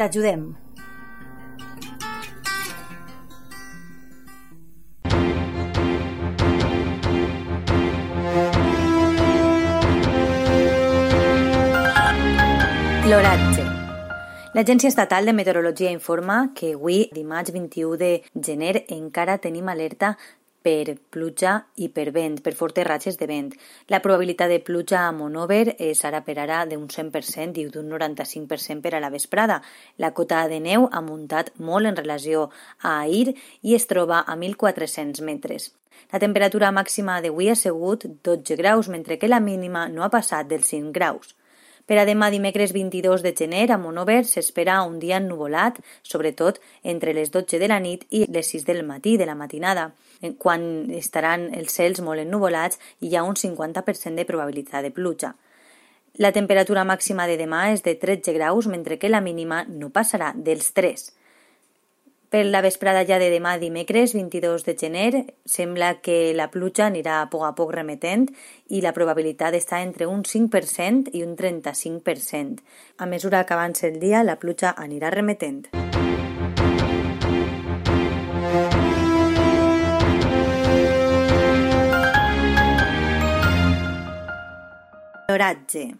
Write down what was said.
t'ajudem. L'oratge. L'Agència Estatal de Meteorologia informa que avui, dimarts 21 de gener, encara tenim alerta per pluja i per vent, per fortes ratxes de vent. La probabilitat de pluja a Monover serà per ara d'un 100% i d'un 95% per a la vesprada. La cota de neu ha muntat molt en relació a ahir i es troba a 1.400 metres. La temperatura màxima d'avui ha sigut 12 graus, mentre que la mínima no ha passat dels 5 graus. Per a demà dimecres 22 de gener a Monover s'espera un dia ennuvolat, sobretot entre les 12 de la nit i les 6 del matí de la matinada, quan estaran els cels molt ennuvolats i hi ha un 50% de probabilitat de pluja. La temperatura màxima de demà és de 13 graus, mentre que la mínima no passarà dels 3. Per la vesprada ja de demà dimecres 22 de gener sembla que la pluja anirà a poc a poc remetent i la probabilitat està entre un 5% i un 35%. A mesura que avança el dia, la pluja anirà remetent. L'oratge